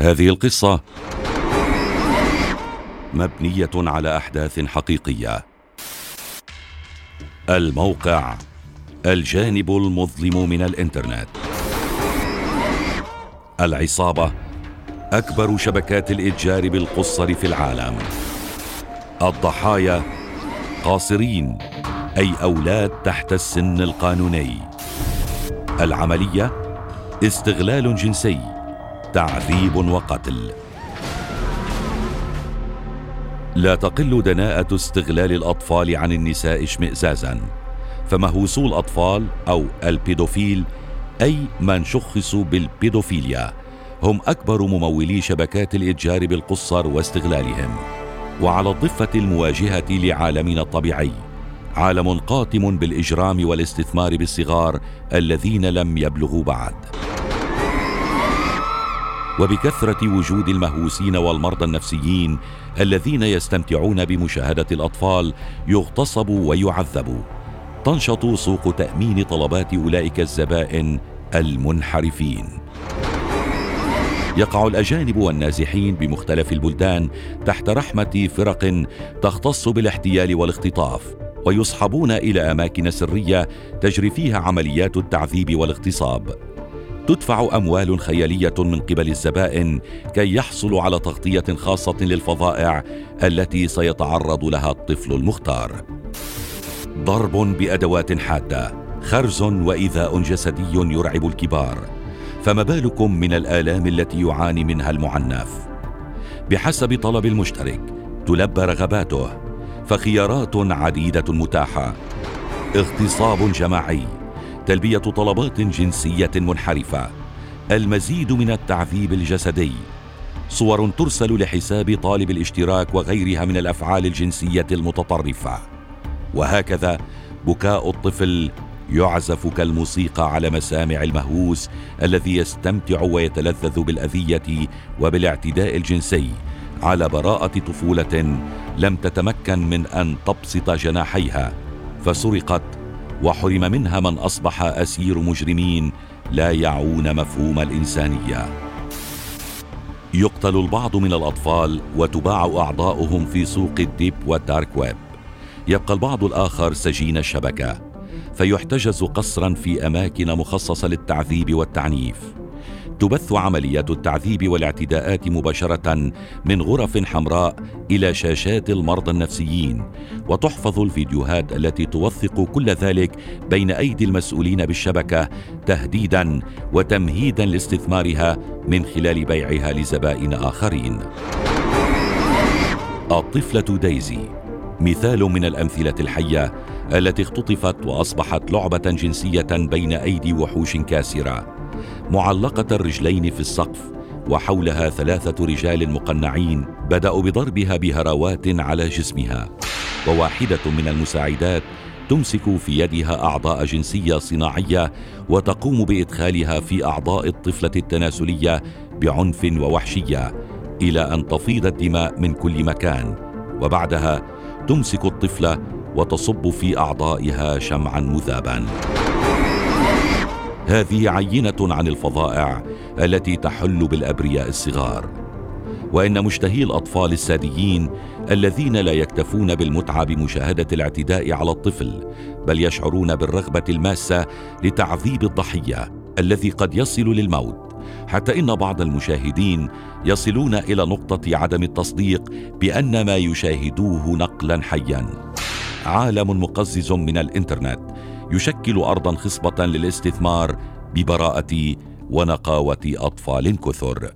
هذه القصة مبنية على أحداث حقيقية. الموقع الجانب المظلم من الإنترنت. العصابة أكبر شبكات الإتجار بالقصر في العالم. الضحايا قاصرين أي أولاد تحت السن القانوني. العملية استغلال جنسي. تعذيب وقتل. لا تقل دناءة استغلال الأطفال عن النساء اشمئزازا. فمهووسو الاطفال أو ال pedophile أي من شخصوا بالبيدوفيليا هم أكبر ممولي شبكات الإتجار بالقصر واستغلالهم. وعلى الضفة المواجهة لعالمنا الطبيعي عالم قاتم بالإجرام والاستثمار بالصغار الذين لم يبلغوا بعد. وبكثرة وجود المهووسين والمرضى النفسيين الذين يستمتعون بمشاهدة الأطفال يغتصبوا ويعذبوا تنشط سوق تأمين طلبات أولئك الزبائن المنحرفين. يقع الأجانب والنازحين بمختلف البلدان تحت رحمة فرق تختص بالاحتيال والاختطاف ويصحبون إلى أماكن سرية تجري فيها عمليات التعذيب والاغتصاب. تدفع أموال خيالية من قبل الزبائن كي يحصلوا على تغطية خاصة للفظائع التي سيتعرض لها الطفل المختار. ضرب بأدوات حادة خرز وإيذاء جسدي يرعب الكبار فما بالكم من الآلام التي يعاني منها المعنف؟ بحسب طلب المشترك تلبى رغباته فخيارات عديدة متاحة. اغتصاب جماعي تلبية طلبات جنسية منحرفة. المزيد من التعذيب الجسدي. صور ترسل لحساب طالب الاشتراك وغيرها من الأفعال الجنسية المتطرفة. وهكذا بكاء الطفل يعزف كالموسيقى على مسامع المهووس الذي يستمتع ويتلذذ بالأذية وبالاعتداء الجنسي على براءة طفولة لم تتمكن من أن تبسط جناحيها. فسرقت وحرم منها من أصبح أسير مجرمين لا يعون مفهوم الإنسانية. يقتل البعض من الأطفال وتباع أعضاؤهم في سوق الديب والدارك ويب. يبقى البعض الآخر سجين الشبكة فيحتجز قصرا في أماكن مخصصة للتعذيب والتعنيف. تبث عمليات التعذيب والاعتداءات مباشرة من غرف حمراء إلى شاشات المرضى النفسيين وتحفظ الفيديوهات التي توثق كل ذلك بين أيدي المسؤولين بالشبكة تهديدا وتمهيدا لاستثمارها من خلال بيعها لزبائن آخرين. الطفلة دايزي مثال من الأمثلة الحية التي اختطفت وأصبحت لعبة جنسية بين أيدي وحوش كاسرة. معلقة الرجلين في السقف وحولها ثلاثة رجال مقنعين بدأوا بضربها بهراوات على جسمها. وواحدة من المساعدات تمسك في يدها أعضاء جنسية صناعية وتقوم بإدخالها في أعضاء الطفلة التناسلية بعنف ووحشية إلى أن تفيض الدماء من كل مكان. وبعدها تمسك الطفلة وتصب في أعضائها شمعا مذابا هذه عينة عن الفظائع التي تحل بالأبرياء الصغار. وإن مشتهي الأطفال الساديين الذين لا يكتفون بالمتعة بمشاهدة الاعتداء على الطفل بل يشعرون بالرغبة الماسة لتعذيب الضحية الذي قد يصل للموت. حتى إن بعض المشاهدين يصلون إلى نقطة عدم التصديق بأن ما يشاهدوه نقلا حيا. عالم مقزز من الإنترنت يشكل ارضا خصبة للاستثمار ببراءة ونقاوة أطفال كثر.